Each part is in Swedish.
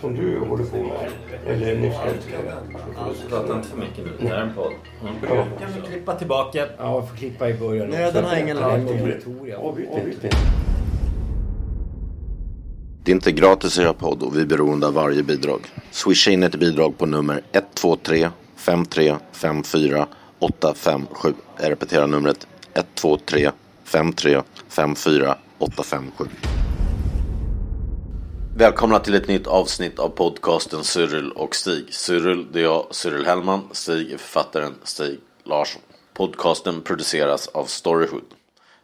som du håller på med, eller nyss älskade. Prata inte för mycket nu. Det här är en podd. Ja. Kan vi klippa tillbaka? Ja, jag får klippa i början. Nej, den har ingen Ja, lagt det är. Avbryt inte. Det är inte gratis att göra podd och vi är beroende av varje bidrag. Swisha in ett bidrag på nummer 123 5354 857. Jag repeterar numret 123 53 54 857. Välkomna till ett nytt avsnitt av podcasten Cyril och Stig. Cyril, det är jag, Cyril Hellman. Stig är författaren Stig Larsson. Podcasten produceras av Storyhood.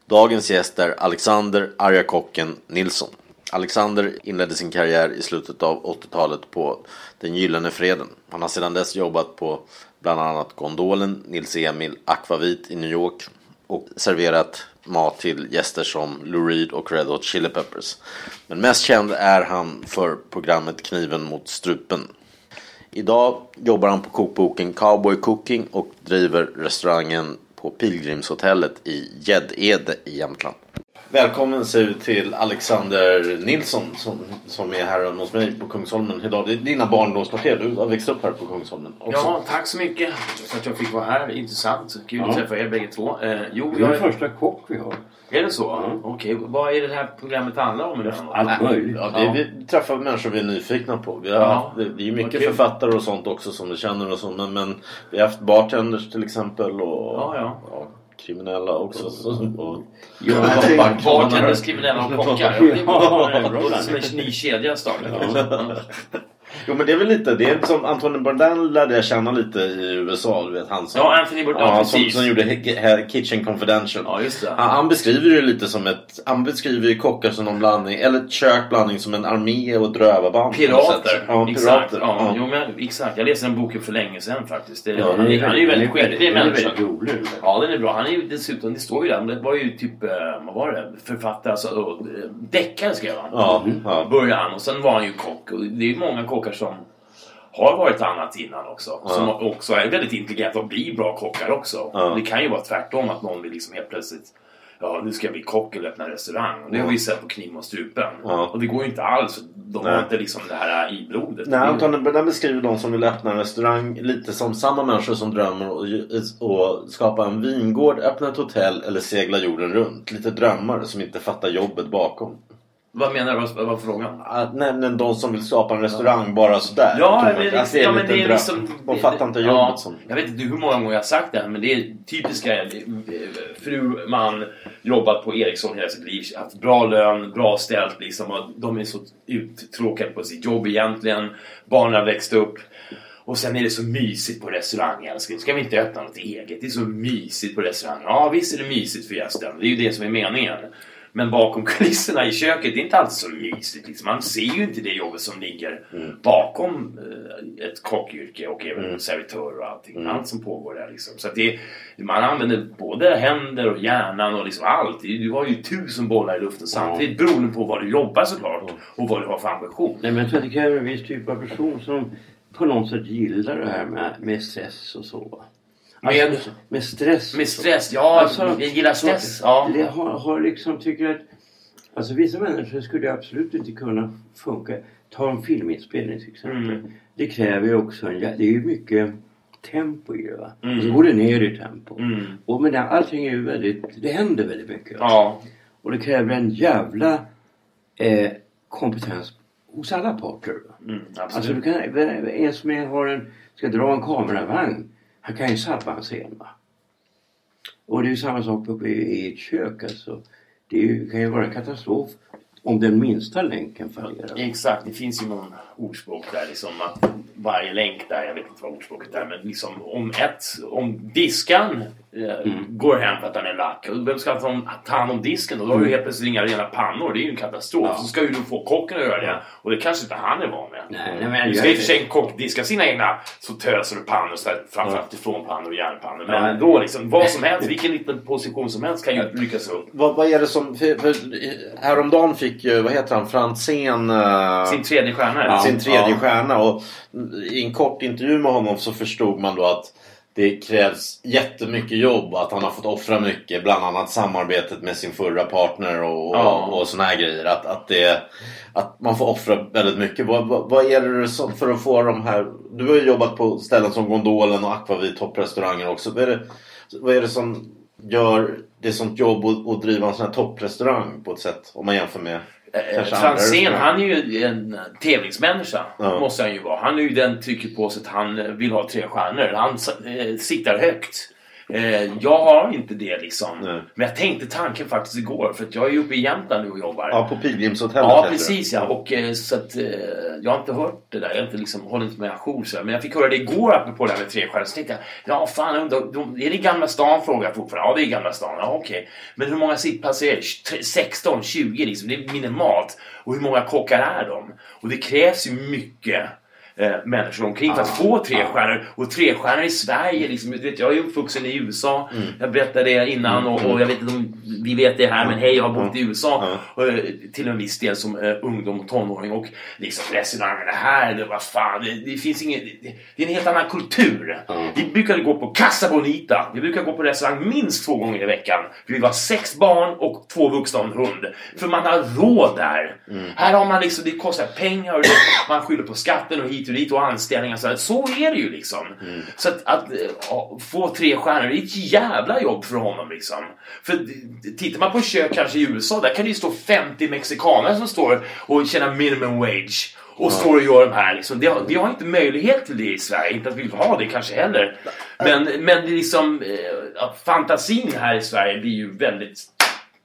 Dagens gäst är Alexander Arjakocken Nilsson. Alexander inledde sin karriär i slutet av 80-talet på Den Gyllene Freden. Han har sedan dess jobbat på bland annat Gondolen, Nils Emil, Aquavit i New York och serverat mat till gäster som Lou Reed och Red Hot Chili Peppers. Men mest känd är han för programmet Kniven mot strupen. Idag jobbar han på kokboken Cowboy Cooking och driver restaurangen på Pilgrimshotellet i Gäddede i Jämtland. Välkommen säger vi till Alexander Nilsson som, som är här hos mig på Kungsholmen idag. Det är dina barndomskvarter, du har växt upp här på Kungsholmen också. Ja, tack så mycket för att jag fick vara här. Intressant. Kul att Ja. träffa er bägge två. Eh, jo, Du är jag den första kock vi har. Är det så? Okej, vad är det här programmet handlar om? idag? Allt möjligt. Ja, vi träffar människor vi är nyfikna på. Vi har Ja. det, det är mycket kul. författare och sånt också som vi känner och så. Men, men vi har haft bartenders till exempel och Ja, ja. Kriminella också. Och, Ja. Bartenders, kriminella och kockar. Det är en ny kedja startar. Jo men det är väl lite, det är som Anthony Bourdain lärde jag känna lite i USA. Du vet han som, Ja, Anthony Bourdain, ja, som, som gjorde He- He- Kitchen Confidential. Ja, just det. Han, han beskriver ju lite som ett, han beskriver ju kockar som någon blandning, eller ett kök blandning som en armé och ett rövarband. Pirater. Ja, exakt. pirater. Ja, Ja. Jo, men, exakt. Jag läste den boken för länge sedan faktiskt. Det, Ja, han, är, han är ju väldigt skicklig människa. rolig. Ja, den är bra. Han är ju dessutom, det står ju där, det var ju typ, eh, vad var det? Författare, alltså och, eh, deckare skrev han. Ja, ja. Började han och sen var han ju kock. Och det är ju många kockar som har varit annat innan också. Som också är väldigt intelligenta och blir bra kockar också. Ja. Det kan ju vara tvärtom att någon vill liksom helt plötsligt Ja, nu ska jag bli kock eller öppna restaurang. Och det har vi ju sett på Kniv mot strupen. Ja. Och det går ju inte alls. De har inte liksom det här i blodet. Nej, Anthony Bourdain beskriver de som vill öppna en restaurang lite som samma människor som drömmer och, och skapa en vingård, öppna ett hotell eller segla jorden runt. Lite drömmare som inte fattar jobbet bakom. Vad menar du? Vad vad var frågan? Att, nej, men de som vill skapa en restaurang bara sådär. Ja, men, jag. det, Att ja, en men det är liksom... De fattar inte jobbet ja, som... Jag vet inte hur många gånger jag har sagt det här, men det är typiska eh, fru, man, jobbat på Ericsson hela sitt liv, haft bra lön, bra ställt liksom. Och de är så uttråkade på sitt jobb egentligen. Barnen har växt upp. Och sen är det så mysigt på restaurang älskling. Ska vi inte öppna något eget? Det är så mysigt på restaurang. Ja visst är det mysigt för gästen. Det är ju det som är meningen. Men bakom kulisserna i köket, det är inte alltid så mysigt. Liksom. Man ser ju inte det jobbet som ligger bakom eh, ett kockyrke och även en servitör och allting. Allt som pågår där liksom. Så det, man använder både händer och hjärnan och liksom allt. Du har ju tusen bollar i luften samtidigt beroende på vad du jobbar såklart. Och vad du har för ambition. Nej, men jag tror att det kräver en viss typ av person som på något sätt gillar det här med, med stress och så. Med- Alltså, med stress. Med stress, ja. Alltså, jag gillar stress. Ja. Det har, har liksom tycker att Alltså vissa människor skulle absolut inte kunna funka. Ta en filminspelning till exempel. Mm. Det kräver ju också en, det är ju mycket tempo i det va. Mm. Så går det ner i tempo. Mm. Och men det, allting är ju väldigt, det händer väldigt mycket. Ja. Och det kräver en jävla eh, kompetens hos alla parter. Mm, Alltså du kan, en som har en, ska dra en kameravagn, han kan ju sabba en scen va. Och det är ju samma sak uppe i, ett kök alltså. Det ju, kan ju vara en katastrof om den minsta länken fallerar. Exakt, det finns ju någon ordspråk där liksom att varje länk där, jag vet inte vad ordspråket är, men liksom om ett, om diskan eh, går hem för att han är lack. Och vem ska ta ta hand om disken då? Då har du helt plötsligt inga rena pannor. Det är ju en katastrof. Så ska ju du få kocken att göra det. Och det kanske inte han är van med. Nej, nej, men Du ska i och för sig en kock diska sina egna så töser du pannor, så där, framförallt ifrån pannor och järnpannor. Men Ja. ändå liksom, vad som helst, vilken liten position som helst kan ju lyckas upp. Vad, vad är det som... För, för, häromdagen fick ju, vad heter han, Franzén... eh, Sin tredje stjärna. sin tredje Ja. stjärna. Och I en kort intervju med honom så förstod man då att det krävs jättemycket jobb att han har fått offra mycket. Bland annat samarbetet med sin förra partner och, Ja. och, och såna här grejer. Att, att, det, att man får offra väldigt mycket. Vad, vad, vad är det som, för att få de här... Du har ju jobbat på ställen som Gondolen och Aquavit topprestauranger också. Vad är det, vad är det som gör det sånt jobb att, att driva en sån här topprestaurang på ett sätt? Om man jämför med Eh, Franzén, han är ju en tävlingsmänniska. Ja. Måste han ju vara. Han är ju den trycker på sig att han vill ha tre stjärnor. Han eh, siktar högt. Eh, jag har inte det liksom. Nej. Men jag tänkte tanken faktiskt igår. För att jag är ju uppe i Jämtland nu och jobbar. Ja, på Pilgrimshotellet Ja, precis ja. Och, eh, så att, eh, jag har inte hört det där. Jag har inte liksom, hållit inte med ajour. så. Men jag fick höra det igår apropå det här med tre stjärnor. Så tänkte jag, ja fan, undrar, de, är det Gamla stan? Frågar jag fortfarande. Ja, det är Gamla stan. Ja, okej. Men hur många sittplatser är det? 16, 20 liksom. Det är minimalt. Och hur många kockar är de? Och det krävs ju mycket eh, människor omkring för att få tre stjärnor. Och tre stjärnor i Sverige, liksom, du vet, jag är uppvuxen i USA. Jag berättade det innan och, och jag vet inte om vi vet det här men hej, jag har bott i USA och, eh, till en viss del som eh, ungdom och tonåring. Och liksom restaurangerna här, det var fan, det, det finns ingen, det, det är en helt annan kultur. Vi brukade gå på Casa Bonita. Vi brukar gå på restaurang minst två gånger i veckan. Vi var sex barn och två vuxna och en hund. För man har råd där. Här har man liksom, det kostar pengar och man skyller på skatten och hit och dit och anställningar. Så, här. så är det ju liksom. Så att, att ja, få tre stjärnor, det är ett jävla jobb för honom liksom. För tittar man på kök kanske i USA, där kan det ju stå 50 mexikaner som står och tjänar minimum wage. Och står och gör de här liksom. Det har, vi har inte möjlighet till det i Sverige. Inte att vi vill ha det kanske heller. Men, men det är liksom, eh, ja, fantasin här i Sverige blir ju väldigt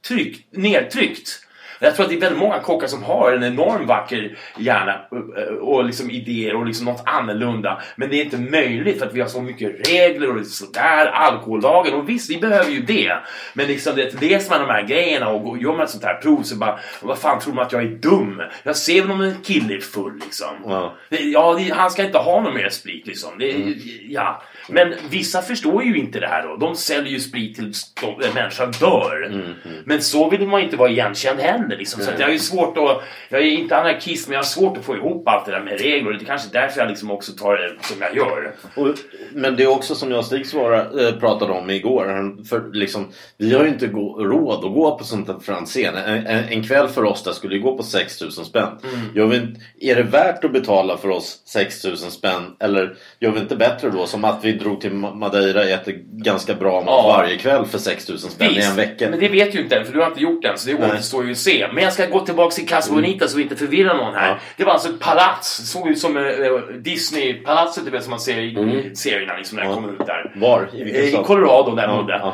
tryckt, nedtryckt. Jag tror att det är väldigt många kockar som har en enorm vacker hjärna eh, och liksom idéer och liksom något annorlunda. Men det är inte möjligt för att vi har så mycket regler och sådär, alkohollagen. Och visst, vi behöver ju det. Men liksom det, läser man de här grejerna och gör man ett sånt här prov så bara, vad fan tror man att jag är dum? Jag ser väl om en kille är full liksom. Ja. Ja, han ska inte ha någon mer sprit liksom. Det, Mm. ja. Men vissa förstår ju inte det här då. De säljer ju sprit tills de- en människa dör. Mm, Men så vill man inte vara igenkänd heller. Liksom. Så att jag är svårt att... Jag är inte anarkist men jag har svårt att få ihop allt det där med regler. Det är kanske därför jag liksom också tar det som jag gör. Och, men det är också som jag och Stig svara, eh, pratade om igår. För liksom, vi har ju inte gå, råd att gå på sånt här Franzén. En, en, en kväll för oss där skulle ju gå på 6000 spänn. Mm. Vi, inte- är det värt att betala för oss 6000 spänn? Eller gör vi inte bättre då? Som att vi drog till Ma- Madeira och äter ganska bra mat Ja. varje kväll för 6000 spänn i en vecka. men det vet ju inte än för du har inte gjort det än så det återstår ju att se. Men jag ska gå tillbaka till Casa Bonita så vi inte förvirrar någon här. Ja. Det var alltså ett palats. Det såg ut som eh, Disney-palatset du vet, som man ser i serierna liksom, när Ja. kommer ut där. Var? I Eh, I stad? Colorado där Ja, bodde.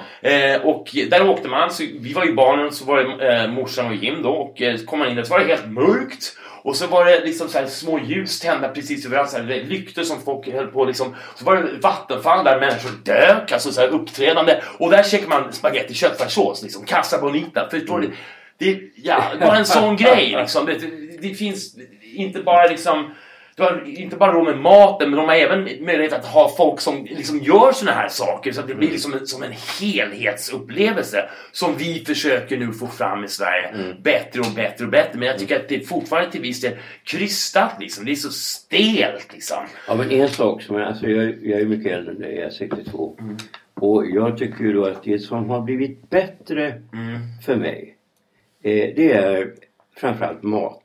Eh, och där åkte man, så vi var ju barnen, så var det eh, morsan och Jim då. Och eh, kom man in där så var det helt mörkt. Och så var det liksom så små ljus tända precis överallt, så här, lyktor som folk höll på liksom. Så var det vattenfall där människor dök, alltså så här uppträdande. Och där käkade man spagetti köttfärssås, liksom. Casa Bonita. Förstår du? Det, ja, var en sån grej liksom. Det, det finns inte bara liksom du har inte bara råd med maten, men de har även möjlighet att ha folk som liksom gör såna här saker. Så att det blir liksom en, som en helhetsupplevelse som vi försöker nu få fram i Sverige. Bättre och bättre och bättre. Men jag tycker att det fortfarande till viss del krystat. Liksom. Det är så stelt. Liksom. Ja, men en sak som är, alltså jag, jag är mycket äldre än dig, jag är 62. Och jag tycker ju då att det som har blivit bättre för mig, det är framförallt mat.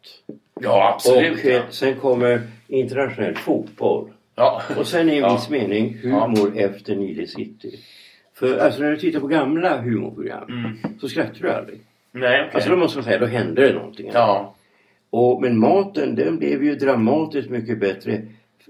Ja, absolut. Och eh, ja. sen kommer internationell fotboll. Ja. Och sen i en Ja. viss mening humor efter Nile City. För alltså när du tittar på gamla humorprogram så skrattar du aldrig. Nej, okej. Alltså då måste man säga, då händer det någonting. Ja. Och, men maten den blev ju dramatiskt mycket bättre.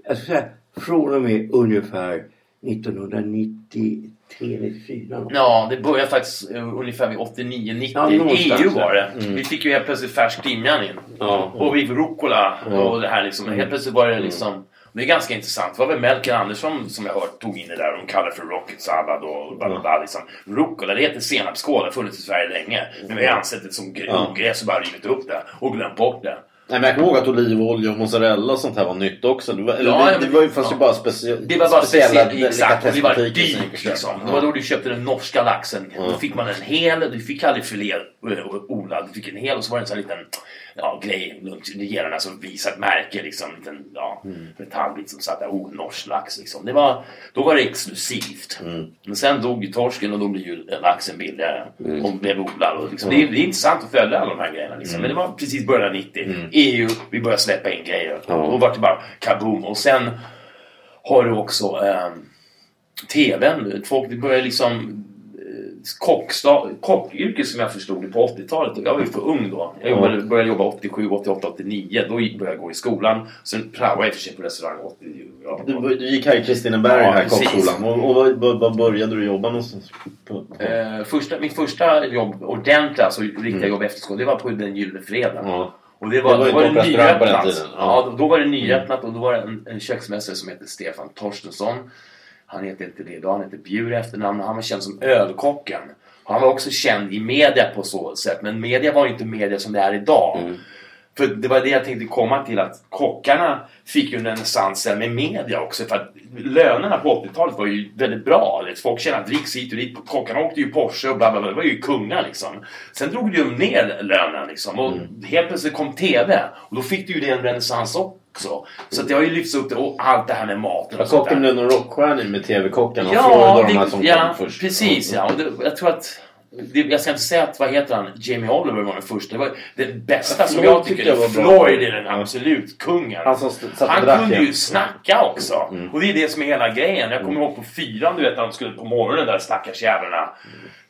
Jag ska säga från och med ungefär 1993, 94 något. Ja, det började faktiskt uh, ungefär vid 89-90. Ja, EU var det. Vi fick ju helt plötsligt färsk timjan in. Ja. Och vi rucola och det här liksom. Helt plötsligt var det liksom... Det är ganska intressant. Det var väl Melker Andersson som jag hört tog in det där. De kallar för rocket salad och bla bla bla. Liksom. Rucola, det heter senapskål. Det har funnits i Sverige länge. Men vi har ansett det som ogräs och bara rivit upp det och glömt bort det. Nej, men jag kommer ihåg att olivolja och mozzarella och sånt här var nytt också. Det var, eller Ja, det, ja, det var ju fast ja. ju bara specie, Det var bara speciella exakt. Och det var dyrt liksom. Det var då du köpte den norska laxen. Då fick man en hel, du fick aldrig filé eh, odlad. Du fick en hel och så var det en sån här liten ja, grej runt regerarna som visade ett märke liksom. En liten ja, Mm. metallbit som satt där. Oh, norsk lax liksom. Det var, då var det exklusivt. Mm. Men sen dog ju torsken och då blev ju laxen billigare. Mm. Och blev odlad. Och liksom. det, är, det är intressant att följa alla de här grejerna. Liksom. Men det var precis början av 90. EU, vi började släppa in grejer. Ja. Och då var det bara kaboom. Och sen har du också eh, TVn. Folk det börjar liksom eh, kocksta, kockyrke som jag förstod det på 80-talet. Jag var ju för ung då. Jag jobbade, började jobba 87, 88, 89. Då började jag gå i skolan. Sen praoade jag för sig på restaurang 80. Ja, Du, du gick här i Kristineberg, Ja, här kockskolan. Och, och vad, vad började du jobba någonstans? På, på? Eh, första, min första jobb, ordentliga, alltså riktiga jobb efter skolan, det var på den Gyllene Fredagen. Ja. Och det var, Det var då var det restaurang på den tiden. Ja, Ja. då, var det nyöppnat och då var det en, en köksmästare som heter Stefan Torstensson. Han heter inte det idag, han heter Bjur i efternamn och han var känd som ölkocken. Han var också känd i media på så sätt, men media var inte media som det är idag. Mm. För det var det jag tänkte komma till att kockarna fick ju en renässans med media också. För att lönerna på 80-talet var ju väldigt bra. Vet, Folk tjänade dricks hit och dit. Kockarna åkte ju Porsche och bla bla bla. Det var ju kungar liksom. Sen drog de ner lönen liksom. Och Mm. helt plötsligt kom TV. Och då fick du ju det en renässans också. Så att det har ju lyfts upp det. Och allt det här med maten och sånt kocken där. blev någon rockstjärna med TV-kocken och Ja, Florida de här som ja kom först. precis ja. Det, jag tror att jag ska inte säga att, vad heter han, Jamie Oliver var den första. Det var den bästa som jag tycker. jag var. Floyd är den absolut kungen. Han Han kunde ju snacka också. Mm. Och det är det som är hela grejen. Jag kommer ihåg på fyran, du vet, de skulle på morgonen där stackars jävlarna.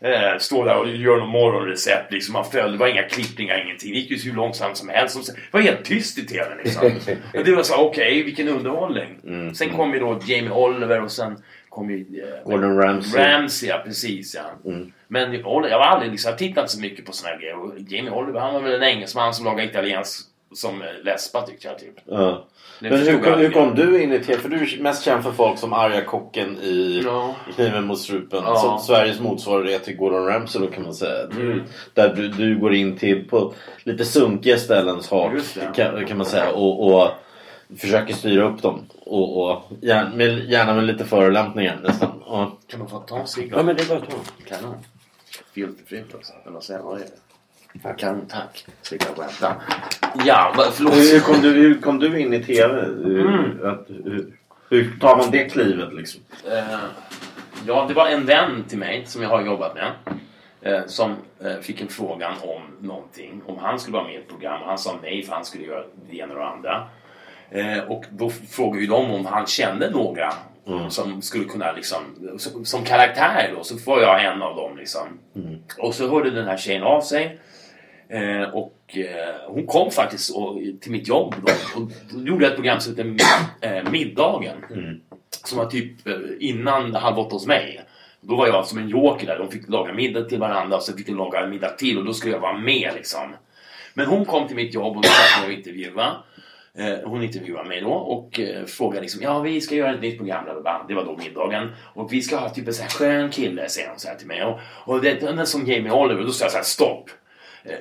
Eh, stå där och göra någon morgonrecept liksom. Man följde, det var inga klippningar, ingenting. Det gick ju hur långsamt som helst. Det var helt tyst i TVn liksom. och det var så, okej, vilken underhållning. Mm. Sen kom ju då Jamie Oliver och sen kom ju... Eh, Gordon Ramsay. Ramsay, ja precis ja. Mm. Men jag var aldrig liksom, inte så mycket på såna här grejer. Och Jamie Oliver, han var väl en engelsman som lagade italiensk som eh, lesba tyckte jag typ. Ja. Men hur kom, hur kom du in i TV? För du är mest känd för folk som arga kocken i Ja. Kniven mot strupen. Ja. Som Sveriges motsvarighet till Gordon Ramsay då kan man säga. Mm. Där du, du går in till på lite sunkiga ställen hak, kan, kan man säga. Och, och försöker styra upp dem. Och, och gärna, med, gärna med lite förolämpningar nästan. Ja. Kan man få ta en cigg? Ja men det är bara att ta. Kanon. Filterfritt också. Eller vad säger jag? Det? Kanon, tack. Slipper jag skämta. Ja, förlåt. Hur, kom du, hur kom du in i TV? Mm. att, hur, hur tar man det klivet liksom? Eh, ja, det var en vän till mig som jag har jobbat med. Eh, som eh, fick en frågan om någonting. Om han skulle vara med i ett program. Han sa nej för han skulle göra det ena och det andra. Eh, och då frågade ju de om han kände några som skulle kunna liksom, som, som karaktär då. Så var jag en av dem liksom. Och så hörde den här tjejen av sig. Eh, och eh, hon kom faktiskt och, till mitt jobb då. Och då gjorde jag ett program som hette eh, Middagen. Som var typ eh, innan Halv åtta hos mig. Då var jag som en joker där. De fick laga middag till varandra och så fick de laga middag till och då skulle jag vara med liksom. Men hon kom till mitt jobb och satt mig och intervjua. Eh, hon intervjuade mig då och eh, frågade liksom Ja vi ska göra ett nytt program bla. Det var då middagen. Och vi ska ha typ en sån här skön kille säger hon så här till mig. Och, och det den är som Jamie Oliver Då sa jag så här stopp.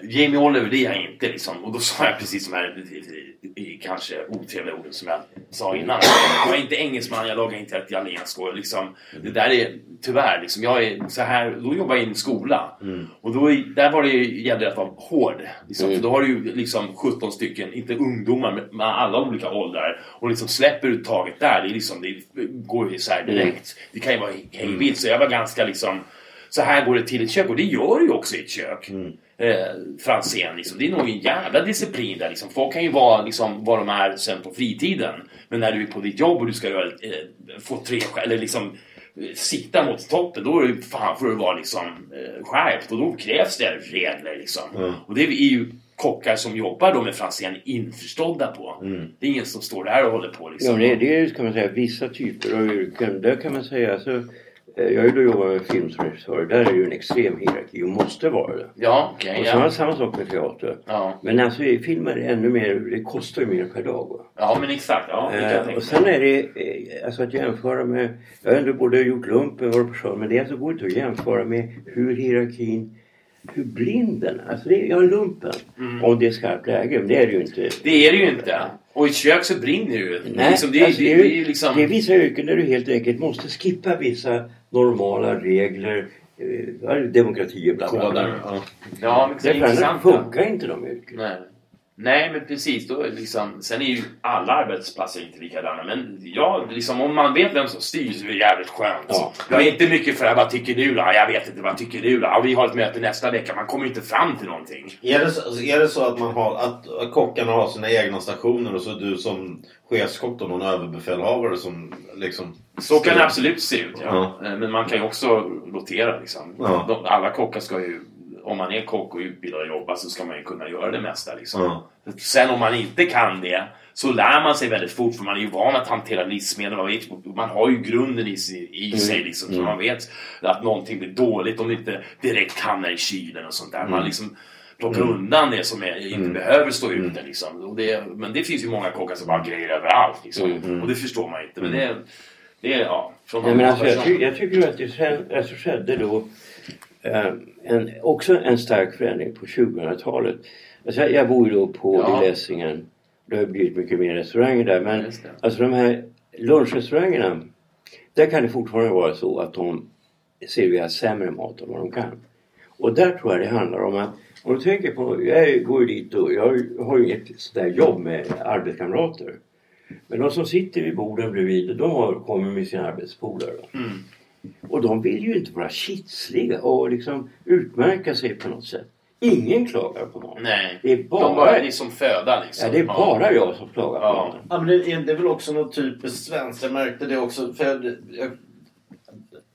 Jamie Oliver det är jag inte liksom. Och då sa jag precis som här i, i, kanske otrevliga orden som jag sa innan. Jag är inte engelsman, jag lagar inte italiensk och liksom. Det där är tyvärr liksom. Jag är så här, då jobbar jag i en skola. Och då, är- där var det ju, gällde det att vara hård. Liksom. För då har du ju liksom 17 stycken, inte ungdomar, men alla olika åldrar. Och liksom släpper du taget där, det, är liksom, det går ju isär direkt. Det kan ju vara hej vilt. Så jag var ganska liksom så här går det till i ett kök och det gör det ju också i ett kök. Eh, Franzén liksom. Det är nog en jävla disciplin där liksom. Folk kan ju vara liksom vad de är sen på fritiden. Men när du är på ditt jobb och du ska eh, få tre eller liksom sikta mot toppen då är det fan får du vara liksom eh, skärpt och då krävs det regler liksom. Och det är ju kockar som jobbar då med Franzén införstådda på. Det är ingen som står där och håller på liksom. Ja, det, det är kan man säga vissa typer av yrken. Där kan man säga alltså, jag har ju då jobbat med film som regissör. Där är det ju en extrem hierarki och måste vara det. Ja, okej. Och så ja. samma sak med teater. Ja. Men alltså i film är ännu mer, det kostar ju mer per dag. Va? ja, men exakt. Ja, Eh, och sen är det eh, alltså att jämföra med, jag har ändå både gjort lumpen och person, men det är alltså går inte att jämföra med hur hierarkin, hur blind den är. Alltså det är, jag har lumpen om det är skarpt läge, men det är det ju inte. Det är det ju inte. Och i ett kök så brinner det ju. Nej, liksom, det, alltså, det, det är ju liksom... det är vissa yrken där du helt enkelt måste skippa vissa normala regler, eh, demokrati och bla bla bla. Ja. Men det funkar inte de yrkena. Nej. Men precis. Då är liksom, sen är ju alla arbetsplatser inte likadana. Men ja, liksom, om man vet vem som styr så är det jävligt skönt. Ja. Jag är inte mycket för det vad tycker du då? Jag vet inte, vad tycker du då? Ja, vi har ett möte nästa vecka. Man kommer inte fram till någonting. Är det, så, alltså, är det så att, man har, att, kockarna har sina egna stationer och så du som chefskock då någon överbefälhavare som liksom... Så kan det absolut se ut, ja. Ja. Eh, Men man kan ju också rotera liksom. Ja. Alla kockar ska ju, om man är kock och utbildad och jobbar så ska man ju kunna göra det mesta liksom. Ja. Sen om man inte kan det så lär man sig väldigt fort för man är ju van att hantera livsmedel. Man, vet, man har ju grunden i, sig- i sig liksom. Så man vet att någonting blir dåligt om det inte direkt hamnar i kylen och sånt där. Man liksom plockar undan det som är, inte behöver stå ute liksom. Det, men det finns ju många kockar som bara har grejer överallt liksom. Och det förstår man inte. Men det, det är ja. Från Nej, men alltså, jag, ty jag tycker att det sen, alltså, skedde då eh, en, också en stark förändring på 2000-talet. Alltså, jag, bor ju då på Ja. i Lessingen. Det har blivit mycket mer restauranger där. Men alltså de här lunchrestaurangerna. Där kan det fortfarande vara så att de serverar sämre mat än vad de kan. Och där tror jag det handlar om att om du tänker på, jag går ju dit och jag har ju ett sådär jobb med arbetskamrater. Men de som sitter vid borden bredvid, de har, kommer med sina arbetspolare. Mm. Och de vill ju inte vara kitsliga och liksom utmärka sig på något sätt. Ingen klagar på maten. Nej. Det är De bara, bara, det är som föda liksom. ja, det är bara jag som klagar på Ja. maten. Ja, men det, är, det är väl också något typiskt svenskt. Jag märkte det också. För jag, jag,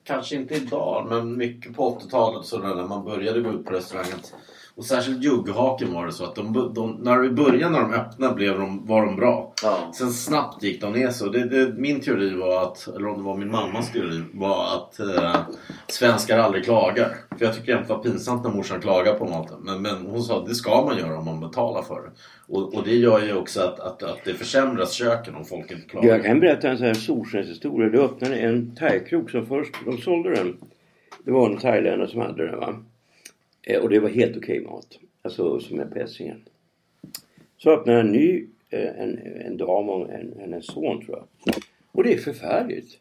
kanske inte idag, men mycket på 80-talet så där, när man började gå ut på restaurangen. Och särskilt Jugghaken var det så att de, de, när i början när de öppnade blev de, var de bra. Ja. Sen snabbt gick de ner så. Det, det, min teori var att, eller om det var min mammas teori, var att eh, svenskar aldrig klagar. För jag tycker jämt det var pinsamt när morsan klagar på maten. Men, men hon sa att det ska man göra om man betalar för det. Och, och det gör ju också att, att, att det försämras köken om folk inte klagar. Jag kan berätta en sån här solskenshistoria. Det öppnade en thaikrog som först, de sålde den. Det var en thailändare som hade den va. Eh, Och det var helt okej mat. Alltså som är på Essingen. Så öppnade en ny, eh, en, en dam och en, hennes son tror jag. Och det är förfärligt.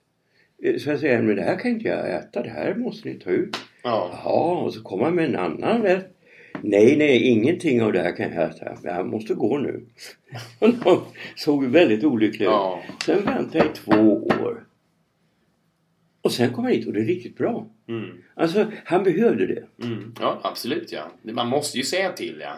Eh, Så jag säger, men det här kan inte jag äta. Det här måste ni ta ut. Ja. Jaha, och så kommer han med en annan rätt. Nej, nej, ingenting av det här kan jag äta. Jag måste gå nu. De såg väldigt olyckliga Ja. ut. Sen väntade jag i två år. Och sen kom han hit och det är riktigt bra. Mm. Alltså, han behövde det. Mm. Ja, absolut ja. Man måste ju säga till ja.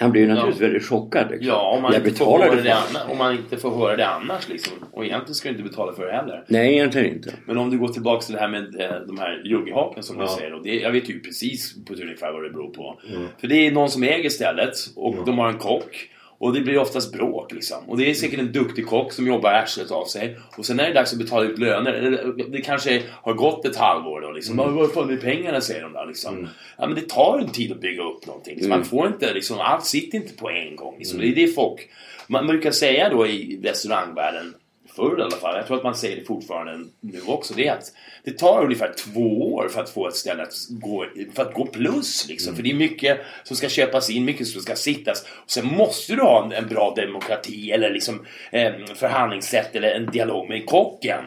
Han blev ju naturligtvis Ja. väldigt chockad. Liksom. Ja, om man, jag inte får höra det det. annars, om man inte får höra det annars liksom. Och egentligen ska du inte betala för det heller. Nej, egentligen inte. Men om du går tillbaka till det här med eh, de här jugghaken som Ja. du säger. Och det, jag vet ju precis på ett ungefär vad det beror på. För det är någon som äger stället och de har en kock. Och det blir oftast bråk liksom. Och det är säkert en duktig kock som jobbar arslet av sig. Och sen är det dags att betala ut löner. Eller, Det kanske har gått ett halvår då liksom. Mm. Vad fan är pengarna säger de där liksom. Ja men det tar en tid att bygga upp någonting. Liksom. Man får inte liksom, allt sitter inte på en gång. Liksom. Det är det folk, man brukar säga då i restaurangvärlden förr i alla fall, jag tror att man säger det fortfarande nu också, det är att det tar ungefär två år för att få ett ställe att gå, för att gå plus. Liksom. För det är mycket som ska köpas in, mycket som ska sittas. Och sen måste du ha en, en bra demokrati eller liksom, eh, förhandlingssätt eller en dialog med kocken.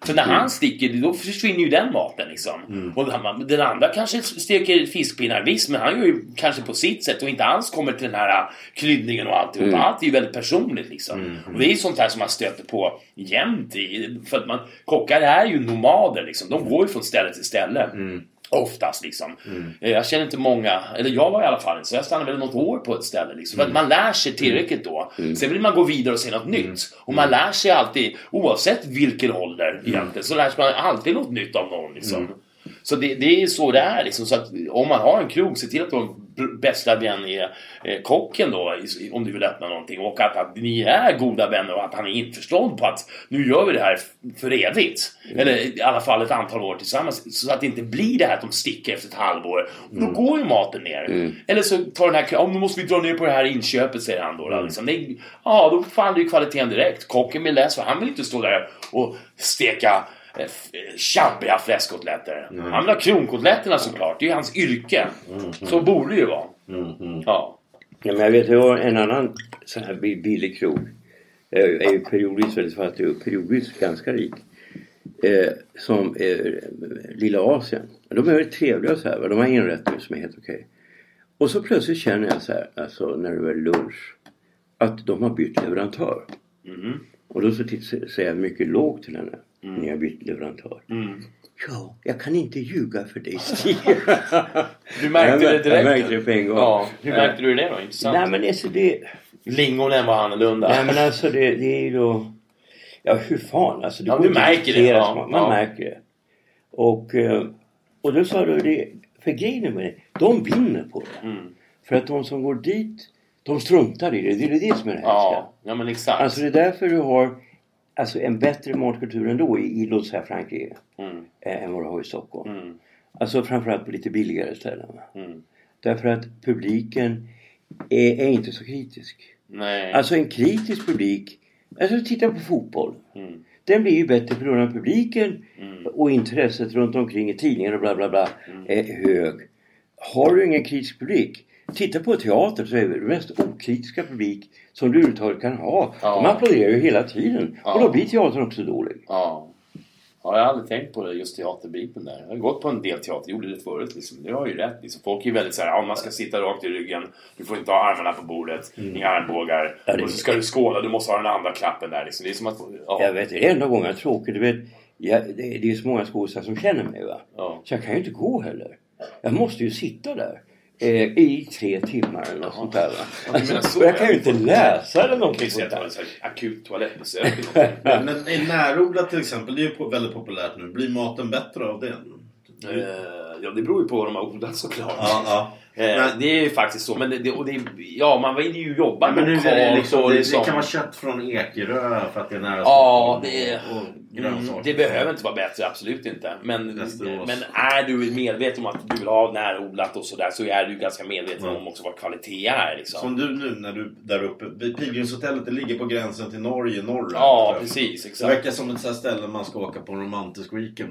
För när han sticker, då försvinner ju den maten. Liksom. Och den, den andra kanske steker fiskpinnar, visst, men han gör ju kanske på sitt sätt och inte alls kommer till den här kryddningen och alltihopa. Allt är ju väldigt personligt liksom. Och det är ju sånt här som man stöter på jämt i, för att man, kockar är ju nomader liksom. De går ju från ställe till ställe. Oftast liksom. Eh, Jag känner inte många, eller jag var i alla fall inte, så jag stannade väl något år på ett ställe. Liksom, För att man lär sig tillräckligt då. Sen vill man gå vidare och se något nytt. Och man lär sig alltid, oavsett vilken ålder egentligen, så lär man alltid något nytt av någon. Liksom. Så det, det är så det är liksom. Så att om man har en krog, se till att b- bästa vän är eh, kocken då, om du vill öppna någonting. Och att, att ni är goda vänner och att han är införstådd på att nu gör vi det här för evigt. Eller i alla fall ett antal år tillsammans. Så att det inte blir det här att de sticker efter ett halvår. Då går ju maten ner. Eller så tar den här, ja, nu måste vi dra ner på det här inköpet säger han då. då liksom. det, ja, då faller ju kvaliteten direkt. Kocken blir less för han vill inte stå där och steka tjabbiga fläskkotletter. Han vill ha kronkotletterna såklart. Det är ju hans yrke. Så borde det ju vara. Ja. Ja, men jag vet, jag har en annan sån här bi- billig krog. Jag är ju periodvis väldigt fattig och periodvis ganska rik. Eh, som eh, Lilla Asien. De är väldigt trevliga så här. va. De har inrättningar som är helt okej. Och så plötsligt känner jag så här, alltså när det var lunch. Att de har bytt leverantör. Och då så säger jag mycket lågt till henne. Ni har bytt leverantör. Ja, jag kan inte ljuga för dig Stig. Du märkte Jag det direkt? jag märkte det på en gång. Ja. Hur märkte du det då? Intressant. Nej men alltså det... Lingonen var annorlunda. Nej men alltså det, det är ju då... Ja hur fan alltså. Det Ja, du märker det, ja. Man, man Ja. märker det. Och, eh, och då sa du det. För grejen med det. De vinner på det. Mm. För att de som går dit. De struntar i det. Det är det som är det hemska. Ja, ja men exakt. Alltså det är därför du har alltså, en bättre matkultur ändå i, låt säga Frankrike. Mm. eh, Än vad du har i Stockholm. Mm. Alltså framförallt på lite billigare ställen. Mm. Därför att publiken är, är inte så kritisk. Nej. Alltså en kritisk publik. Alltså titta på fotboll. Mm. Den blir ju bättre på grund av publiken Mm. och intresset runt omkring i tidningar och bla bla bla är hög. Har du ingen kritisk publik Titta på teater så är det den mest okritiska publik som du överhuvudtaget kan ha. Ja. De applåderar ju hela tiden. Ja. Och då blir teatern också dålig. Ja. ja. Jag har aldrig tänkt på det, just teaterbiten där. Jag har gått på en del teater, gjorde det förut liksom. Det har ju rätt liksom. Folk är ju väldigt såhär, ja man ska sitta rakt i ryggen. Du får inte ha armarna på bordet, inga armbågar. Mm. Ja, det- Och så ska du skåla, du måste ha den andra klappen där liksom. Det är som att... Ja. Jag vet, det är enda gången tråkigt. Du vet, jag, det, det är ju så många skådespelare som känner mig va. Så jag kan ju inte gå heller. Jag måste ju sitta där. Eh, I tre timmar eller något sånt där menar så, och jag kan ju inte läsa eller någonting sånt det där. akut toalettbesök. Men i närodlat till exempel, det är ju väldigt populärt nu. Blir maten bättre av det? Eh, ja, det beror ju på vad de har odlat såklart. Ja, ja. Eh, Men- det är ju faktiskt så. Men det, det, och det, ja, man vill ju jobba Men nu är det, lokalt liksom, det, liksom- det kan vara kött från Ekerö för att det är nära Ja, det, är, och, mm, det behöver inte vara bättre, absolut inte. Men, men är du medveten om att du vill ha närodlat och sådär så är du ganska medveten Ja. om också vad kvalitet är. Liksom. Som du nu när du där uppe. Pilgrimshotellet det ligger på gränsen till Norge norrut. Ja, precis. Det Exakt. verkar som ett sånt ställe man ska åka på en romantisk weekend.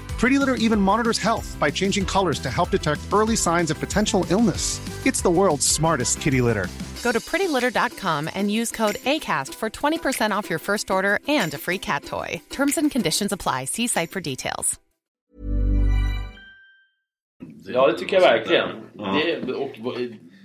Pretty Litter even monitors health by changing colors to help detect early signs of potential illness. It's the world's smartest kitty litter. Go to prettylitter.com and use code ACAST for 20% off your first order and a free cat toy. Terms and conditions apply. See site for details. Ja, det tycker jag verkligen. Ja. Det, och,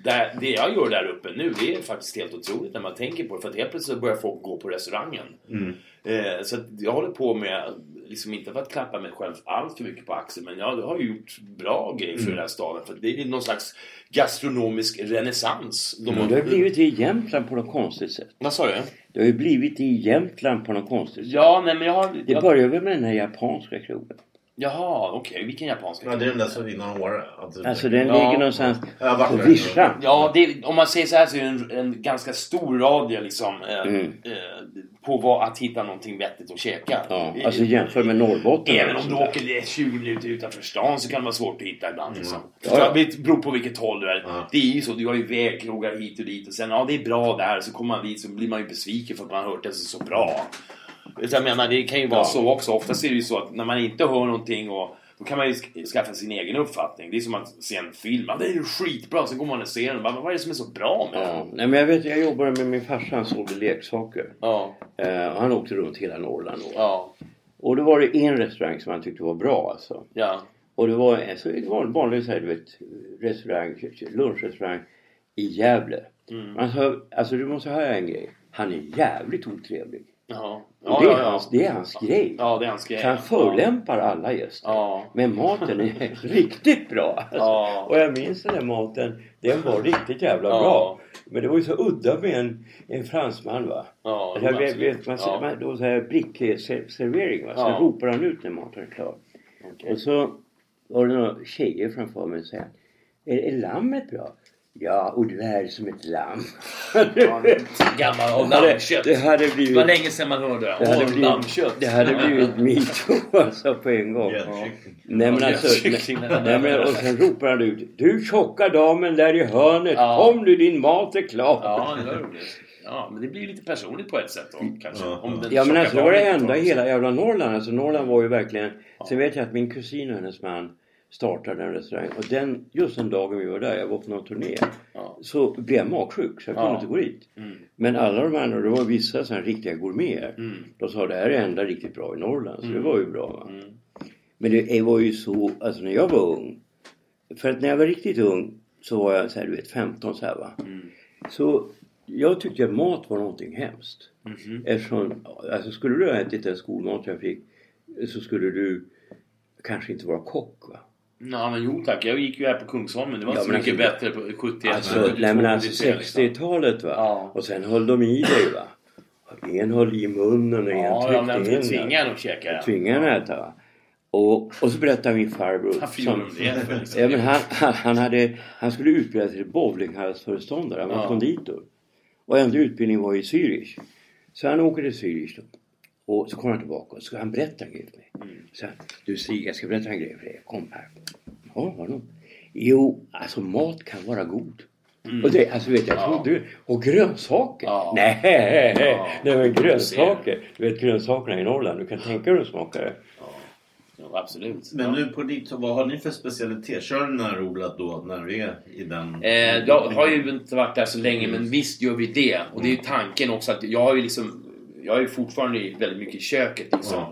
det, det jag gör där uppe nu, det är faktiskt helt otroligt när man tänker på det. För att helt plötsligt börjar folk gå på restaurangen. Mm. Eh, så jag håller på med, liksom inte för att klappa mig själv allt för mycket på axeln, men jag har ju gjort bra grejer för den här staden. För det är någon slags gastronomisk renässans. De Men det har blivit det i Jämtland på något konstigt sätt. Vad sa du? Det har ju blivit det i Jämtland på något konstigt sätt. Ja, nej men jag har... Det började väl med den här japanska krogen. Jaha, okej. Vilken japanska? Ja, det är den där som innan Åre. Att- Alltså den Ja. ligger någonstans Jag har varit på där. Vischa. Ja, det, om man säger så här så är det en, en ganska stor radie liksom. Eh, Mm. eh, på vad, att hitta någonting vettigt att käka. Ja, Eh, alltså jämför med Norrbotten. Även om du åker det 20 minuter utanför stan så kan det vara svårt att hitta ibland. Liksom. Ja, ja. Det beror på vilket håll du är. Ja. Det är ju så, du har ju vägkrogar hit och dit och sen ja det är bra där så kommer man dit så blir man ju besviken för att man har hört det så, så bra. Jag menar, det kan ju vara Ja. så också. Oftast är det ju så att när man inte hör någonting och då kan man ju sk- skaffa sin egen uppfattning. Det är som att se en film. Ja, det är ju skitbra. Sen går man och ser den. Bara, Vad är det som är så bra med Ja. den? Nej, men jag vet, jag jobbade med min farsa, han sålde leksaker. Ja. Eh, och han åkte runt hela Norrland. då. Ja. Och då var det en restaurang som han tyckte var bra alltså. Ja. Och det var en så det var en vanlig så här, du vet, restaurang, lunchrestaurang i Gävle. Mm. Alltså, alltså du måste höra en grej. Han är jävligt otrevlig. Ja. Ja, det, är ja, ja. Hans, det är hans grej. Ja, det är hans grej. Så han förolämpar alla gäster. Ja. Men maten är riktigt bra. Ja. Och jag minns den där maten. Den var riktigt jävla bra. Men det var ju så udda med en, en fransman va. Ja, Alltså, jag vet, vet, man, Ja. man, då så här brickservering va. Så Ja. ropar han ut när maten är klar. Och så var det några tjejer framför mig och sa är, är lammet bra? Ja, och du är som ett lamm. Gammal och Det hade- lammkött. Det hade Det blivit... var länge sedan man hörde. Det hade blivit, lammkött. det hade blivit metoo alltså på en gång. Gräddkyckling. Nej men Ja, alltså, nej, men, och sen ropar han ut Du tjocka damen där i hörnet, Ja. kom nu din mat är klar. Ja, det var roligt. Ja, men det blir lite personligt på ett sätt då kanske. Om den Ja men alltså det var det enda i hela jävla Norrland. Alltså Norrland var ju verkligen... Sen vet jag att min kusin och hennes man startade en restaurang. Och den, just den dagen vi var där, jag var på någon turné. Ja. Så blev jag magsjuk så jag kunde Ja. inte gå dit. Mm. Men alla de andra, det var vissa sådana riktiga gourmeter. Mm. De sa det här är det enda riktigt bra i Norrland. Så det var ju bra. Va? Mm. Men det var ju så, alltså när jag var ung. För att när jag var riktigt ung så var jag så här, du vet 15 så här va. Mm. Så jag tyckte att mat var någonting hemskt. Mhm. Eftersom, alltså skulle du ha ätit den skolmat jag fick så skulle du kanske inte vara kock va. Ja, men jo tack. Jag gick ju här på Kungsholmen. Det var Ja, så men mycket alltså- bättre på 71. Alltså, nej men alltså 60-talet va. Ja. Och sen höll de i dig va. Och En höll i munnen och en Ja, ja, tryckte men in. va. tvinga en att käka. ja. Tvinga en att äta va. Och, och så berättade min farbror. Varför gjorde de det? Liksom- ja, men han, han, han, hade, han skulle utbilda sig till bowlinghallsföreståndare. Han var Ja. konditor. Och enda utbildningen var i Zürich. Så han åker till Zürich då. Och så kommer han tillbaka och så ska han berätta en grej för mig. Mm. Så du Stig, jag ska berätta en grej för dig. Kom här. Ja, vadå? Jo, alltså mat kan vara god. Och det, alltså vet jag, Mm. Ja. trodde Och grönsaker? Ja. Nej, Ja. nej men Du grönsaker. Du vet grönsakerna i Norrland, du kan tänka dig hur de smakar det. Ja, absolut. Men ja. nu på ditt, vad har ni för specialitet? Kör ni närodlat då när vi är i den? Eh, jag har ju inte varit där så länge men visst gör vi det. Och det är ju tanken också att jag har ju liksom Jag är fortfarande väldigt mycket i köket liksom.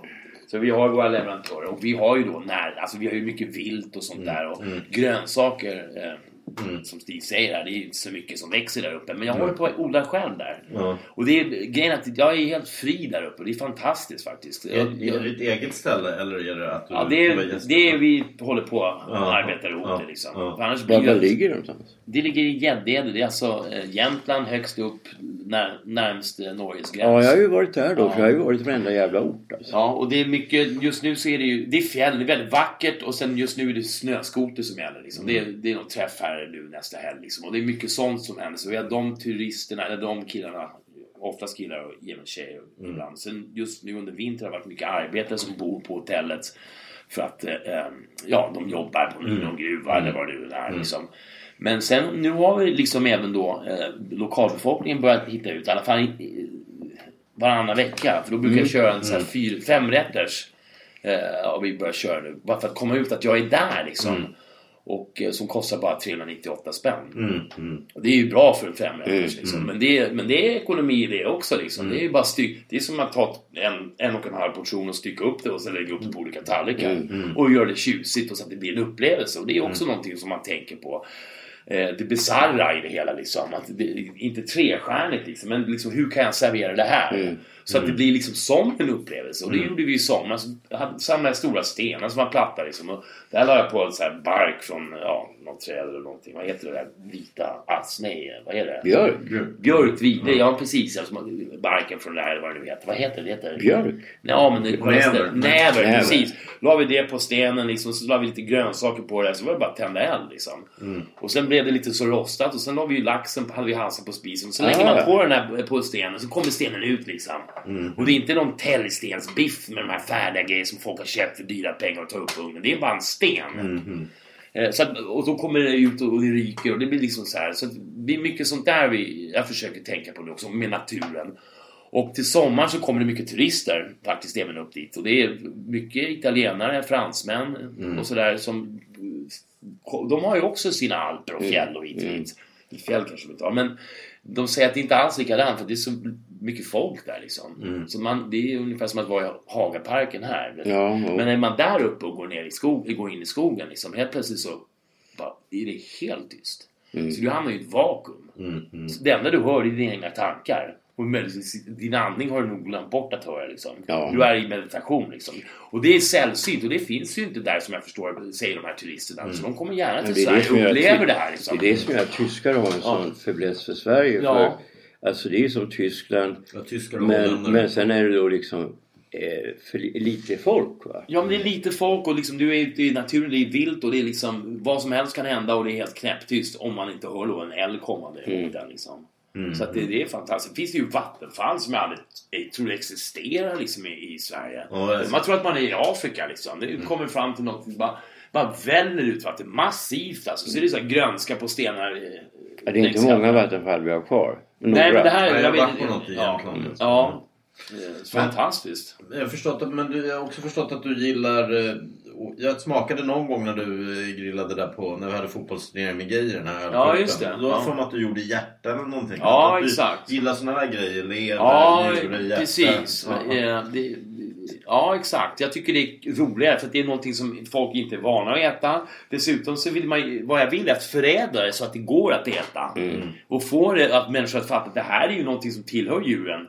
Så vi har våra leverantörer och vi har ju då när, alltså vi har ju mycket vilt och sånt där och grönsaker eh, Som Stig säger här, det är inte så mycket som växer där uppe. Men jag håller på att odla själv där. Ja. Och det är grejen är att jag är helt fri där uppe. Det är fantastiskt faktiskt. Är, är det ett eget ställe eller är det att du Ja, det är det är vi håller på och Ja, arbetar ihop det liksom. annars blir var ligger det någonstans? det ligger i Gäddede. Det är alltså eh, Jämtland högst upp när, närmst eh, Norges gräns. Ja, jag har ju varit där då. Ja. För jag har ju varit i varenda jävla ort alltså. Ja, och det är mycket, just nu så är det ju, det är fjäll, det är väldigt vackert och sen just nu är det snöskoter som gäller liksom. Det, är, det är någon träff här nu nästa helg liksom. Och det är mycket sånt som händer. Så vi har de turisterna, eller de killarna, oftast killar och även tjejer ibland. Sen just nu under vintern har det varit mycket arbetare som bor på hotellet. För att, eh, ja, de jobbar på någon gruva eller vad det nu är liksom. Men sen nu har vi liksom även då eh, lokalbefolkningen börjat hitta ut, i alla fall i- varannan vecka. För då brukar jag köra en sån här fyr, femrätters. Eh, och vi börjar köra nu. Bara för att komma ut att jag är där liksom. Och eh, som kostar bara 398 spänn. Mm, mm. Det är ju bra för en femrätters Mm, liksom. Men, det är, men det är ekonomi i det också liksom. Det är ju bara styck, Det är som att ta en, en och en halv portion och stycka upp det och sen lägga upp det på olika tallrikar. Mm, Och göra det tjusigt och så att det blir en upplevelse. Och det är också någonting som man tänker på. Eh, det bisarra i det hela liksom. Att det, inte trestjärnigt liksom. Men liksom hur kan jag servera det här? Mm. Så att det blir liksom som en upplevelse. Och det gjorde vi i somras. Jag samlade stora stenar som var platta liksom. Och där la jag på en sån här bark från ja, något träd eller någonting. Vad heter det där vita? Ass, nej, vad är det? Björk? Björkvide, ja precis. Alltså, barken från det här, vad det nu heter. Vad heter det? heter... Björk? Ja, men det Näver. Näver, precis. La vi det på stenen liksom, så la vi lite grönsaker på det. Så var det bara att tända eld liksom. Och sen blev det lite så rostat och sen la vi ju laxen, hade vi halsen på spisen. Så lägger Ah. man på den här på stenen så kommer stenen ut liksom. Och det är inte någon täljstensbiff med de här färdiga grejerna som folk har köpt för dyra pengar och tar upp ugnen. Det är bara en sten. Eh, Så att, och då kommer det ut och det ryker och det blir liksom så här. Så det är mycket sånt där vi, jag försöker tänka på nu också med naturen. Och till sommaren så kommer det mycket turister faktiskt även upp dit. Och det är mycket italienare, fransmän Mm. och sådär som... De har ju också sina alper och Mm. fjäll och hit och dit. Fjäll kanske de inte har, men de säger att det inte alls är likadant för det är så mycket folk där liksom. Mm. Så man, det är ungefär som att vara i Hagaparken här. Ja, ja. Men är man där uppe och går, ner i skog, går in i skogen liksom, helt plötsligt så bara, är det helt tyst. Mm. Så du hamnar i ett vakuum. Så det enda du hör är dina egna tankar. Och möjligtvis din andning har du nog glömt bort att höra. Liksom. Ja. Du är i meditation. Liksom. Och det är sällsynt och det finns ju inte där som jag förstår, säger de här turisterna. Så de kommer gärna till Sverige och upplever det här. Liksom. Det är det som gör att tyskar har en sån fäbless för Sverige. Ja. För, alltså det är ju som Tyskland. Ja, men, men sen är det då liksom eh, för li- lite folk va. Ja men det är lite folk och liksom, du är ute i naturen, det är vilt och det är liksom vad som helst kan hända och det är helt knäpptyst om man inte hör då en älg kommande Mm. den liksom. Så att det, det är fantastiskt. Det finns ju vattenfall som jag aldrig jag tror existerar liksom i, i Sverige. Det så. man tror att man är i Afrika liksom. Det kommer fram till något, bara, bara väller ut vatten. Massivt alltså. Så är det så här grönska på stenar. Det är inte många vattenfall vi har kvar. Några. Nej men det här... Ja, jag har vet- varit på något i ja, Jämtland. ja. Eh, Fantastiskt. Jag har, förstått att, men du, jag har också förstått att du gillar... eh, Jag smakade någon gång när du eh, grillade där på, när vi hade fotbollsturnering med Geijer den här Ja, just det. Då har jag Ja. för mig att du gjorde hjärta eller någonting. Ja, att du exakt. gillar såna här grejer. Lever, Ja, njure, hjärta. precis. Ja. Det, ja, exakt. Jag tycker det är roligare för det är någonting som folk inte är vana att äta. Dessutom så vill man vad jag vill är att förädla det så att det går att äta. Och få det att människor att fatta att det här är ju någonting som tillhör djuren.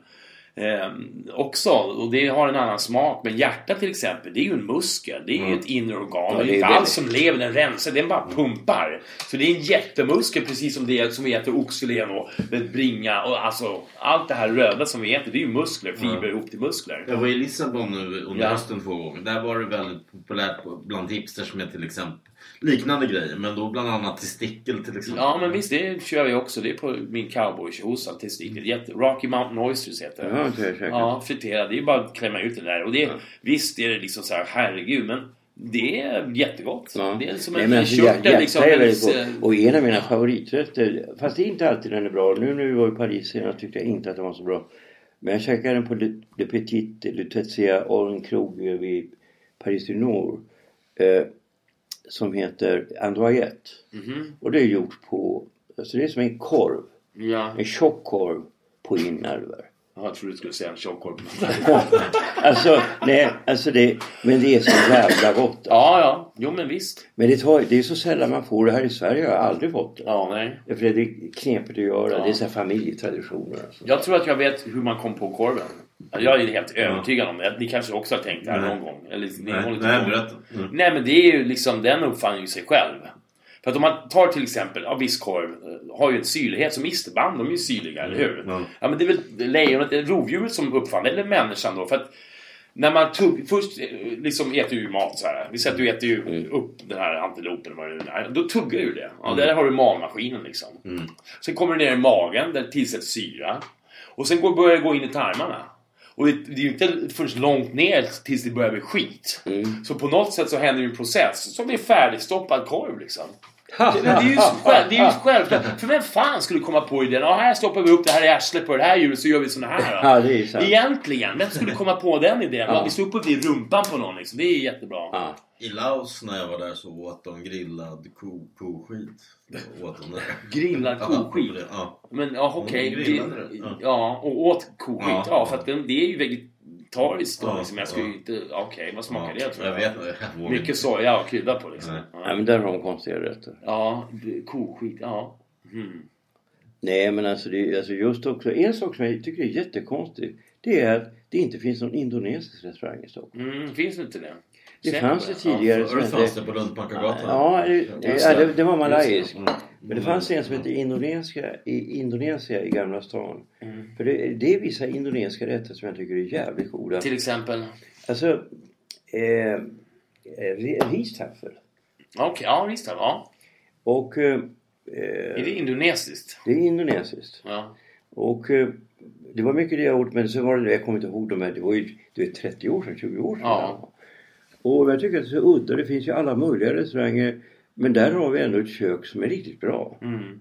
Eh, också, och det har en annan smak. Men hjärta till exempel, det är ju en muskel. Det är ju ett inre organ. Ja, det är inte alls som lever, den rensar, den bara pumpar. Så det är en jättemuskel precis som det som vi äter oxfilén och bringa och alltså allt det här röda som vi äter det är ju muskler, fibrer ihop till muskler. Jag var i Lissabon nu under Ja. hösten två gånger. Där var det väldigt populärt bland hipsters med till exempel liknande grejer. Men då bland annat testikel till exempel. Ja men visst, det kör jag också. Det är på min cowboytjosa testikel. Jätte... Rocky Mountain Oysters heter det. Ja, jag käkat. Ja, friterad. Det är bara att klämma ut det där. Och det, Visst är det liksom så här, herregud, men det är jättegott. Ja. Det är som Nej, en men alltså, körtel liksom. Och en av mina favoriträtter, fast det är inte alltid den är bra. Nu när vi var i Paris senast tyckte jag inte att den var så bra. Men jag käkade den på Le, Le Petit Lutetia och en krog vid Paris du Nord. Eh, som heter Androyette. Mhm. Och det är gjort på, alltså det är som en korv. Ja, En tjock korv på inälvor. jag trodde du skulle säga en tjockkorv. alltså, nej, alltså det, men det är så jävla gott. ja, ja. Jo men visst. Men det, tar, det är så sällan man får det här i Sverige. Jag har aldrig fått det. Ja, nej. För det är knepigt att göra. Ja. Det är så här familjetraditioner. Alltså. Jag tror att jag vet hur man kom på korven. Jag är helt övertygad om det. Ni kanske också har tänkt det här Nej. någon gång? Eller, ni Nej, håller nej, berätta. Mm. Nej men det är ju liksom, den uppfann ju sig själv. För att om man tar till exempel, ja viss korv eh, har ju en syrlighet som isterband, de är ju syrliga, eller hur? Ja. Ja men det är väl lejonet, rovdjuret som uppfann eller människan då. För att när man tugg, först eh, liksom äter du mat så här. Vi säger att du äter ju upp den här antilopen vad det nu är. Då tuggar du det. Ja, Där har du magmaskinen liksom. Sen kommer det ner i magen, där tillsätts syra. Och sen går, börjar det gå in i tarmarna. Och det, det är ju inte förrän långt ner tills det börjar bli skit. Så på något sätt så händer ju en process som är färdigstoppad korv liksom. Det, det, är ju så själv, det är ju självklart. För vem fan skulle komma på idén? Ja, här stoppar vi upp det här i arslet på det här djuret så gör vi såna här. då." Ja, det är sant. Egentligen, vem skulle komma på den idén? Ja. Vi står upp vid rumpan på någon liksom. Det är jättebra. Ja. I Laos när jag var där så åt de grillad ko, koskit. Åt de. Grillad koskit? Ja. Men ja, okej. Det, ja. Ja, och åt koskit. Ja, Ja. för att det är ju vegetariskt då Ja, liksom. Jag skulle ja. inte... Okej, vad smakar Ja, det tror jag? jag vet inte, Mycket soja och krydda på liksom. Nej. Ja, Ja, men där har de konstiga rätter. ja det- koskit, ja. Mm. Nej men alltså, det, alltså just också en sak som jag tycker är jättekonstigt. Det är att det inte finns någon indonesisk restaurang i Stockholm. Mm, finns det inte det? Det Säker fanns det tidigare som Förr fanns det på Lundbackagatan. Ja, det, ja, det. det, det var malaisk. Mm. Men det fanns en som hette Indonesia i Indonesia i Gamla stan. Mm. För det, det är vissa indonesiska rätter som jag tycker är jävligt goda. Till exempel? Alltså, eh, eh, ristaffel. Okej, ja visst. Ja. Och eh, Är det indonesiskt? det är indonesiskt. Ja. Och eh, det var mycket det jag åt men så var det, jag kommer inte ihåg de här, det var ju det är 30 år sedan, 20 år sedan. Ja. Och jag tycker att det är så udda, det finns ju alla möjliga restauranger. Men där har vi ändå ett kök som är riktigt bra. Mm.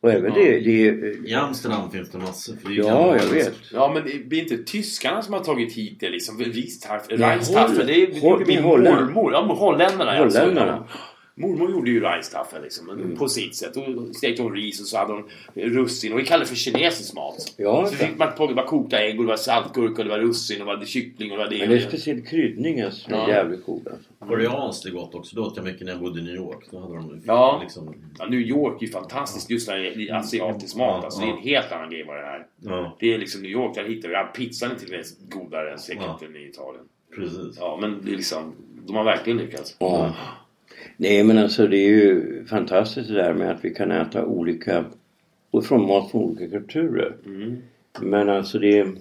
Och även det... det I Amsterdam finns det massor. För det är Ja, jag vet. Ja men det blir inte tyskarna som har tagit hit det liksom? Holl- det är det min mormor. Ja, men holländarna ja. Holländarna. Så, Mormor gjorde ju Reinstafel liksom, Mm. på sitt sätt. Då stekte hon ris och så hade hon russin. Och vi kallar det för kinesisk mat. Ja, så fick man på det var kokta ägg och det var saltgurka och det var russin och det var kyckling och det var det. Men det är speciell kryddning alltså, som är Ja. jävligt god. Alltså. Koreanskt är gott också. Det åt jag mycket när jag bodde i New York. Då hade de Ja. liksom... Ja, New York är ju fantastiskt just när det är asiatisk mat. Alltså, Det är en helt annan grej vad det här. Ja. Det är liksom New York, där hittar vi... Ja, pizzan är till och med godare säkert än i Italien. Precis. Ja, men det är liksom... De har verkligen lyckats. Ja. Nej men alltså det är ju fantastiskt det där med att vi kan äta olika och från mat från olika kulturer. Mm. Men alltså det är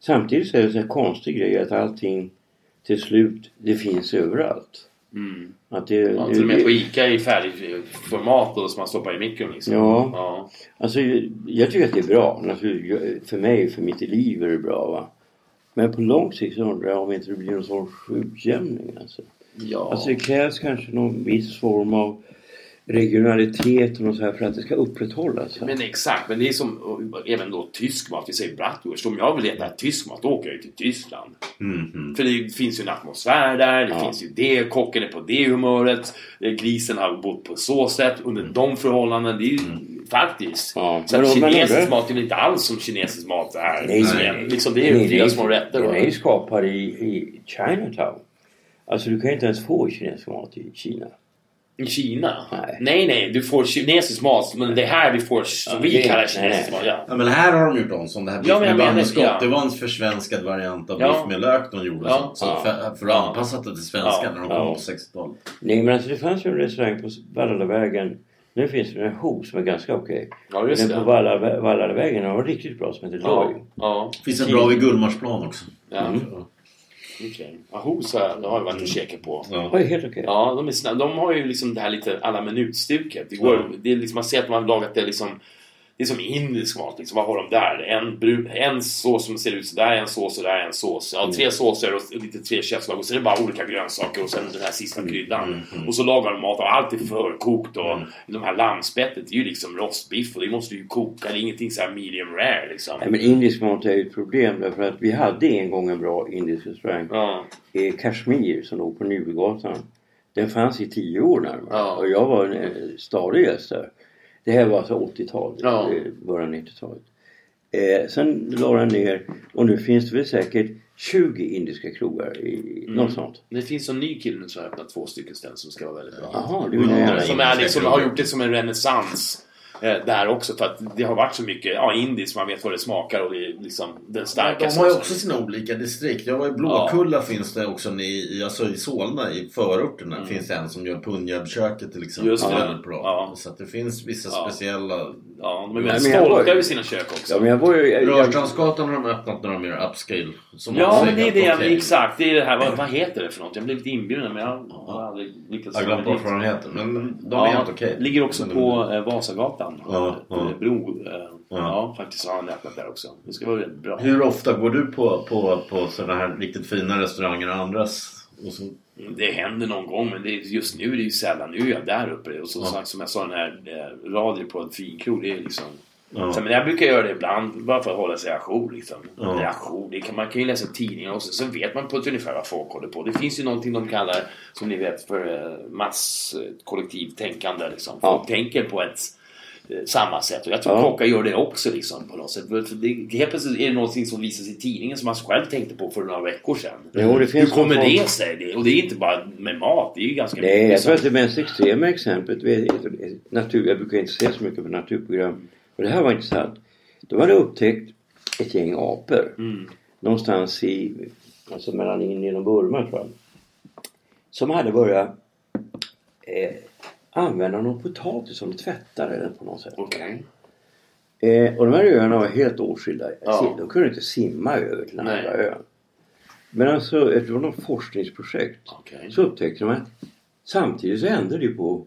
samtidigt så är det en konstig grej att allting till slut det finns överallt. Mm. Att det, Ja, till och med på ICA i färdigt format och som man stoppar i mikron liksom. Ja. ja. Alltså jag tycker att det är bra. Naturligtvis, för mig, för mitt liv är det bra va. Men på lång sikt så undrar jag om inte det blir någon sorts utjämning alltså. Ja. Alltså det krävs kanske någon viss form av regionalitet och något så här för att det ska upprätthållas. Men exakt, men det är som även då tysk mat. Vi säger bratwurst. Om jag vill äta tysk mat, då åker jag ju till Tyskland. Mhm. För det finns ju en atmosfär där, det Ja. finns ju det, kocken är på det humöret, eh, grisen har bott på så sätt under de förhållanden. Det är ju faktiskt. Ja, Så men att kinesisk mat är väl inte alls som kinesisk mat är. Nej, Som nej. Liksom, det är ju flera små rätter. Den är ju skapad i, i Chinatown. Alltså du kan ju inte ens få kinesisk mat i Kina. I Kina? Nej. nej, nej, du får kinesisk mat, men det här vi får som Ja, vi det- kallar kinesisk nej. mat. Ja. Ja men här har de gjort om som det här Ja, biff men jag med bambuskott. ja. Det var en försvenskad variant av Ja. biff med lök de gjorde. Ja. Så, Ja. för, för att anpassa det till svenska Ja. när de kom Ja. på 60-talet. Nej men alltså det fanns ju en restaurang på Vallalavägen. Nu finns det en Ho som är ganska okej. Ja, just Men det. på Valla- Vallalavägen har var riktigt bra som heter Loy. Ja. ja. Finns en bra vid Gullmarsplan också. Ja. Okej. Ahos har jag har jag varit och käkat på. Ja. Oj, helt okej. Ja, de, är snabba. de har ju liksom det här lite alla minutstuket. Det, går, Ja. det är liksom, man ser att de har lagat det liksom det är som indisk mat. Liksom. Vad har de där? En, brun, en sås som ser ut sådär, en sås sådär, en sås. Ja, tre såser och lite tre köttslag och så är det bara olika grönsaker och sen den här sista kryddan. Och så lagar de mat och allt är förkokt och de här lammspettet det är ju liksom rostbiff och det måste ju koka. Det är ingenting så medium rare liksom. Nej, men indisk mat är ju ett problem därför att vi hade en gång en bra indisk restaurang. Ja. i Kashmir som låg på Nybygatan. Den fanns i tio år närmare. Ja. Och jag var en eh, stadig gäst där. Det här var alltså 80-talet, Ja. eh, början 90-talet. Eh, sen la den ner och nu finns det väl säkert 20 indiska krogar i Mm. något sånt. Det finns en ny kille som har öppnat två stycken ställen som ska vara väldigt bra. Det vill jag gärna. Som är liksom, har gjort det som en renässans. Eh, där också för att det har varit så mycket ja, indiskt, man vet vad det smakar och det är liksom den starka De har ju också sina olika distrikt. Jag var i Blåkulla finns det också i, alltså i Solna i förorterna finns det en som gör punjabköket till exempel. Mm. Just det. väldigt bra. Ja. Så att det finns vissa Ja. speciella... Ja, de är väldigt men jag stolta över sina kök också. Ja, men jag var ju... Jag, jag, Rörstrandsgatan har de öppnat när de gör upscale. Som Ja, men det är det, okej. exakt. Det är det här, vad, vad heter det för något? Jag blev lite inbjuden men jag har aldrig lyckats Jag komma bort vad de heter. Men de är Ja, helt okej. Ligger också på eh, Vasagatan. Ja, ja. Eh, Bro. Eh, ja. faktiskt har han öppnat där också. Det ska vara väldigt bra. Hur ofta går du på, på, på sådana här riktigt fina restauranger och andras? Och så, Det händer någon gång men det just nu är det ju sällan. Nu är jag där uppe och som Ja. som jag sa den här eh, radio på en finkrog. Det är liksom Ja. Så, men jag brukar göra det ibland bara för att hålla sig ajour. Liksom. Ja. Det är ajour. Det kan, man kan ju läsa tidningar och så, så vet man på ett ungefär vad folk håller på. Det finns ju någonting de kallar, som ni vet, för eh, masskollektivt tänkande. Liksom. Folk tänker på ett eh, samma sätt. Och jag tror Ja. kockar gör det också liksom, på något sätt. Det, helt plötsligt är det någonting som visas i tidningen som man själv tänkte på för några veckor sedan. Jo, det Hur kommer det sig? Det, och det är inte bara med mat. Det är ju ganska Nej, jag mycket tror som- att det mest extrema exemplet, natur, jag brukar inte se så mycket på naturprogram, och det här var intressant. De hade upptäckt ett gäng apor Mm. någonstans i, alltså mellan Indien och Burma tror jag. Som hade börjat eh, använda någon potatis som eller på något sätt. Okej. Eh, och de här öarna var helt åtskilda. Ja. De kunde inte simma över till den Nej. andra ön. Men alltså, efter något forskningsprojekt Okej. så upptäckte de att samtidigt så hände det ju på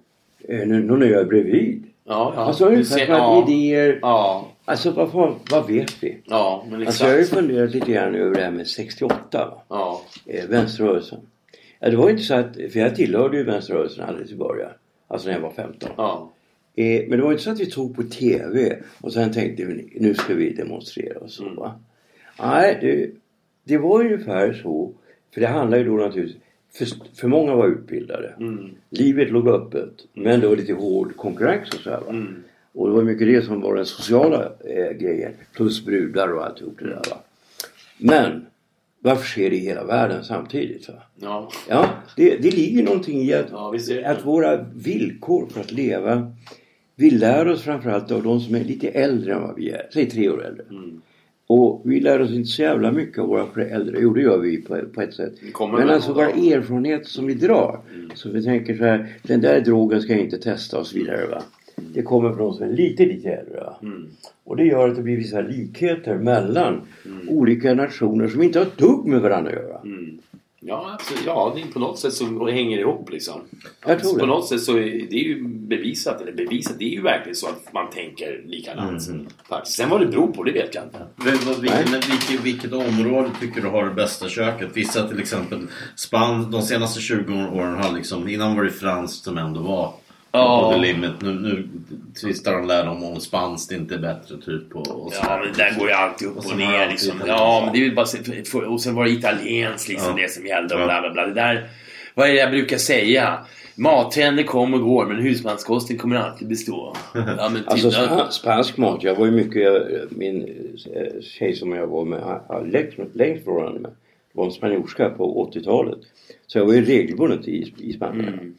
eh, någon ö bredvid. Ja, ja. Alltså ungefär ser- ja. idéer... Ja, Alltså vad, fan- vad vet vi? ja, men exakt. Alltså jag har ju funderat lite grann över det här med 68. va? Ja. Eh, vänsterrörelsen. Ja, det var ju inte så att... För jag tillhörde ju vänsterrörelsen alldeles i början. Alltså när jag var 15. Ja. Eh, men det var inte så att vi tog på TV och sen tänkte vi nu ska vi demonstrera och så va. Nej, det, det var ungefär så. För det handlar ju då naturligtvis för, för många var utbildade. Livet låg öppet. Men det var lite hård konkurrens och så här, va. Och det var mycket det som var den sociala eh, grejen. Plus brudar och alltihop det där va. Men varför sker det i hela världen samtidigt? Va? Ja. Ja, det, det ligger någonting i att, Ja, att våra villkor för att leva vi lär oss framförallt av de som är lite äldre än vad vi är. Säg tre år äldre. Mm. Och vi lär oss inte så jävla mycket av våra föräldrar. Jo det gör vi på, på ett sätt. Men alltså våra. Mm. erfarenheter som vi drar. Så vi tänker så här. Den där drogen ska jag inte testa och så vidare va. Det kommer från de som är lite lite äldre. Mm. Och det gör att det blir vissa likheter mellan olika nationer som inte har ett dugg med varandra att göra. Ja, absolut. ja det är på något sätt så hänger det ihop liksom. Jag tror På det. något sätt så är det ju bevisat, eller bevisat, det är ju verkligen så att man tänker likadant. Faktiskt. Sen vad det beror på, det vet jag inte. Vilken, vilket, vilket område tycker du har det bästa köket? Vissa till exempel Span, de senaste 20 åren har liksom, innan var det franskt som ändå var Ja. på the limit. Nu, nu tvistar de lärde om om spanskt inte är bättre typ. Och, och så. Ja, men det där går ju alltid upp och, sen ner liksom. Ja, men det är bara... för- för- Och sen var det italienskt liksom, Ja. det som gällde och Ja. bla bla bla. Det där... Vad är det jag brukar säga? Mattrender kommer och går men husmanskosten kommer alltid bestå. Ja, men typ, Alltså spansk mat. Jag var ju mycket, min eh, tjej som jag var med, längst, längst förhållande med. var en spanjorska på 80-talet. Så jag var ju regelbundet i, i Spanien. Mm.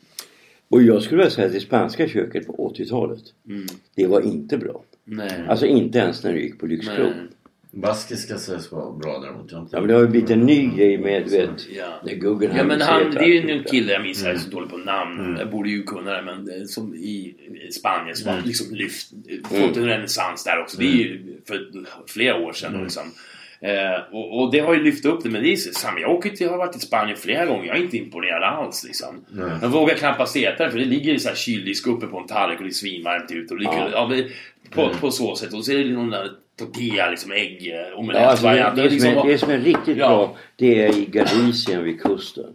Och jag skulle vilja säga att det spanska köket på 80-talet. Mm. Det var inte bra. Nej. Alltså inte ens när du gick på lyxkrog. Nej. Baskiska sägs vara bra däremot. Jag har inte- Ja men det har ju blivit en ny grej med du vet. Ja. När Ja men han, det är ju en kille jag minns, jag är så dålig på namn. Jag borde ju kunna det men eh, som i Spanien som har liksom lyft, fått en renässans där också. Det är ju för flera år sedan då liksom. Eh, och, och det har ju lyft upp det men det är samma. Jag åker till, jag har varit i Spanien flera gånger. Jag är inte imponerad alls liksom. Jag vågar knappast äta det för det ligger i så här kyldisk uppe på en tallrik och det är svinvarmt ute. Och det, ja. Ja, men på, på så sätt. Och så är det någon där tortilla, liksom ägg, eh, omelett, Ja, alltså det, det, liksom- är, det som är riktigt Ja. bra det är i Galicien vid kusten.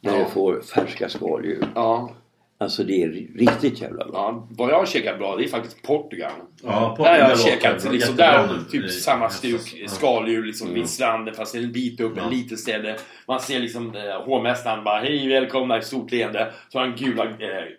När du får färska skaldjur. Ja. Alltså det är ri- riktigt jävla bra. Ja, vad jag har käkat bra det är faktiskt Portugal. Ja, där jag käkat liksom, där, typ samma stuk Ja. skaldjur liksom Mm. vid stranden fast en bit upp, Ja. en litet ställe. Man ser liksom eh, hovmästaren bara hej välkomna i stort leende. Så har han gula eh,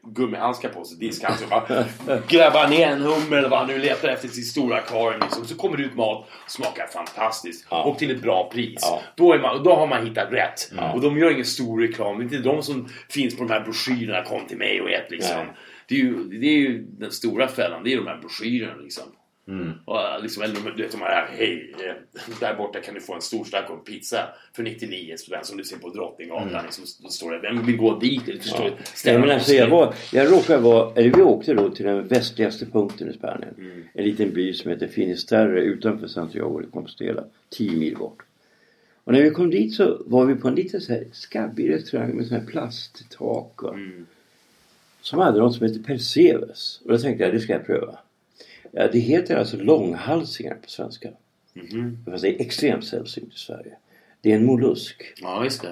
gummihandskar på sig, diskhandskar. Bara grabbar ner en hummer eller vad han nu letar efter sitt stora akvarium liksom. Så kommer det ut mat, smakar fantastiskt Ja. och till ett bra pris. Ja. Då, är man, då har man hittat rätt. Och de gör ingen stor reklam. Det är inte de som finns på de här broschyrerna kom till mig och ät liksom. Nej. Det är, ju, det är ju den stora fällan, det är de här broschyrerna liksom. Mm. Och, äh, liksom eller du vet de här, hej, eh, där borta kan du få en stor stack av pizza för 99 spänn som du ser på Drottninggatan. Mm. Liksom, då står det, vem vill gå dit? Eller, förstår? Nej, Ställa men alltså jag, var, jag råkade vara, eller vi åkte då till den västligaste punkten i Spanien. Mm. En liten by som heter Finisterre utanför Santiago de Compostela. 10 mil bort. Och när vi kom dit så var vi på en liten så här skabbig restaurang med sån här plasttak. va. Mm. Som hade något som heter Percebes. Och då tänkte jag, det ska jag pröva. Ja, det heter alltså långhalsingar på svenska. Mhm. Fast det är extremt sällsynt i Sverige. Det är en mollusk. Ja, just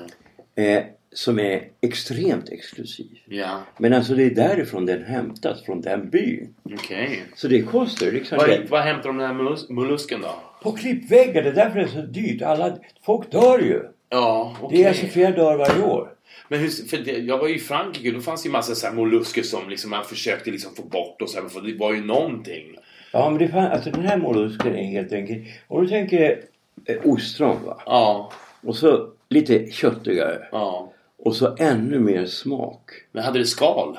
det. Eh, som är extremt exklusiv. Ja, Men alltså det är därifrån den hämtas, från den byn. okej. Så det kostar liksom... Vad, vad hämtar de den här mollusken då? På klippväggar, det är därför det är så dyrt. Alla, folk dör ju. Ja, okej. Det är alltså flera dör varje år. Men hur, för det, jag var ju i Frankrike då fanns det ju massa så här mollusker som liksom man försökte liksom få bort och så här, för det var ju någonting. Ja men det fan, alltså den här mollusken är helt enkelt... Om du tänker eh, ostron va. Ja, Och så lite köttigare. ja. Och så ännu mer smak. Men hade det skal?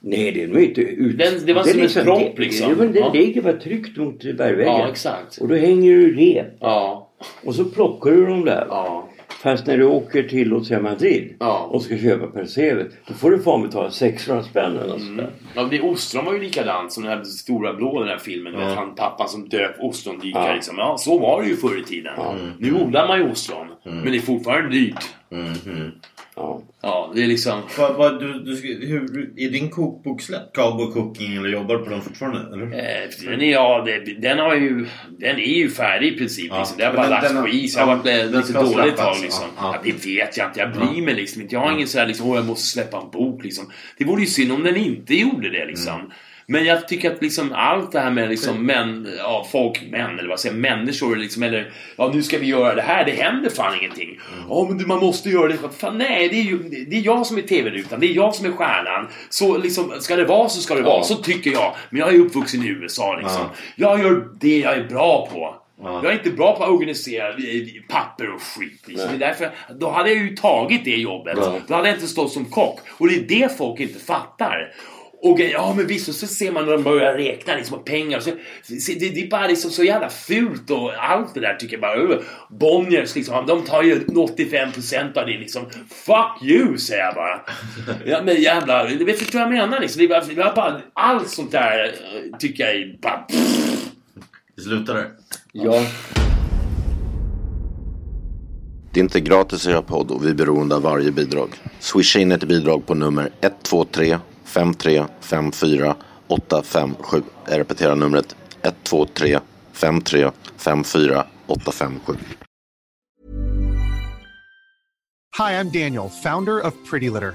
Nej det är nog inte ut... Den- det var som en propp, det- liksom. Det, men det Ja. ligger bara tryckt mot bergväggen. Ja, exakt. Och då hänger du rep. Ja, Och så plockar du dem där. ja. Fast när du åker till säga Madrid Ja. och ska köpa percevet då får du fan betala 600 spänn eller något sånt där. Ja, det ostron var ju likadant som den här stora blå den här filmen. Ja. Han pappan som döp ostrondykare Ja. liksom. Ja, så var det ju förr i tiden. Nu odlar man ju ostron. Men det är fortfarande dyrt. Ja. Ja, det är liksom... Vad, vad, du, du, hur, är din kokbok släppt? Cowboy Cooking eller jobbar på den fortfarande? Eller? Eh, den, är, ja, det, den, har ju, den är ju färdig i princip. Ja. Liksom. Det har bara lagts på is. Jag har varit lite ska dålig ett släppas. tag. Liksom. Ja, Ja, ja. det vet jag inte. Jag bryr mig liksom inte. Jag har ingen så här liksom, åh jag måste släppa en bok liksom. Det vore ju synd om den inte gjorde det liksom. Mm. Men jag tycker att liksom allt det här med liksom män, ja, folk, män eller vad säger människor liksom, eller ja nu ska vi göra det här, det händer fan ingenting. Ja men man måste göra det. Fan, nej, det är ju det är jag som är TV-rutan, det är jag som är stjärnan. Så liksom, ska det vara så ska det vara, så tycker jag. Men jag är uppvuxen i USA liksom. Jag gör det jag är bra på. Jag är inte bra på att organisera papper och skit. Liksom. Det är därför, då hade jag ju tagit det jobbet. Då hade jag inte stått som kock. Och det är det folk inte fattar. Och grejer, ja men visst, och så ser man när de börjar räkna liksom, pengar. Så, så, det, det är bara liksom så jävla fult och allt det där tycker jag bara. Uh, Bonniers liksom, de tar ju 85% av det liksom. Fuck you säger jag bara. Ja men jävla, du vet förstår vad jag menar liksom. Det är bara, det är bara allt sånt där eh, tycker jag är bara... Vi slutar där. Ja. Det är inte gratis att göra podd och vi är beroende av varje bidrag. Swisha in ett bidrag på nummer 123 5354 857. Jag repeterar numret 123 53 54 857. Hi, I'm Daniel, founder of Pretty Litter.